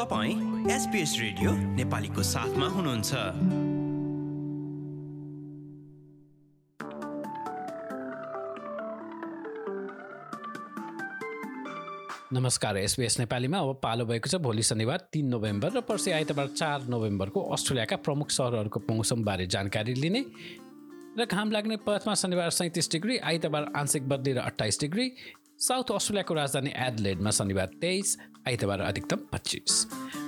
तपाईँ SBS radio नेपालीको साथमा हुनुहुन्छ। नमस्कार एसबिएस नेपालीमा अब पालो भएको छ भोलि शनिबार तिन नोभेम्बर र पर्सि आइतबार चार नोभेम्बरको अस्ट्रेलियाका प्रमुख सहरहरूको मौसमबारे जानकारी लिने र घाम लाग्ने पथमा शनिबार सैँतिस डिग्री आइतबार आंशिक बदली र अट्ठाइस डिग्री। साउथ अस्ट्रेलियाको राजधानी एडलेडमा शनिबार तेइस आइतबार अधिकतम पच्चिस।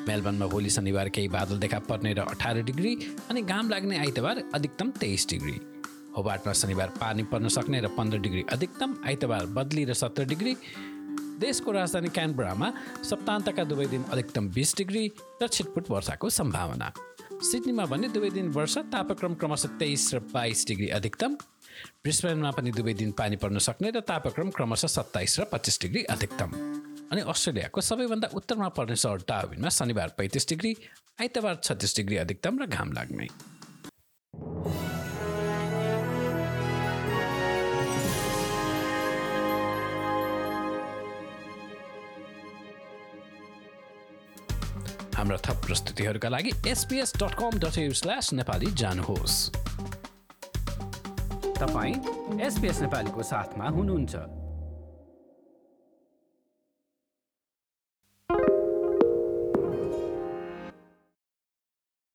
मेलबर्नमा भोलि शनिबार केही बादल देखा पर्ने र अठार डिग्री अनि घाम लाग्ने आइतबार अधिकतम तेइस डिग्री। होबाटमा शनिबार पानी पर्न सक्ने र पन्ध्र डिग्री अधिकतम आइतबार बदली र सत्र डिग्री। देशको राजधानी क्यानबरामा सप्तान्तका दुवै दिन अधिकतम बिस डिग्री र छिटपुट वर्षाको सम्भावना। सिडनीमा भने दुवै दिन वर्षा तापक्रम क्रमशः तेइस र बाइस डिग्री अधिकतम। ब्रिस्बेनमा पनि दुवै दिन पानी पर्न सक्ने र तापक्रम क्रमशः सत्ताइस र पच्चिस डिग्री अधिकतम। अनि अस्ट्रेलियाको सबैभन्दा उत्तरमा पर्ने सहर डाविनमा शनिबार पैँतिस डिग्री आइतबार छत्तिस डिग्री अधिकतम र घाम लाग्ने। हाम्रा थप प्रस्तुतिहरूका लागि SBS dot com dot slash Nepali जानुहोस्। तपाईँ एसपिएस नेपालीको साथमा हुनुहुन्छ।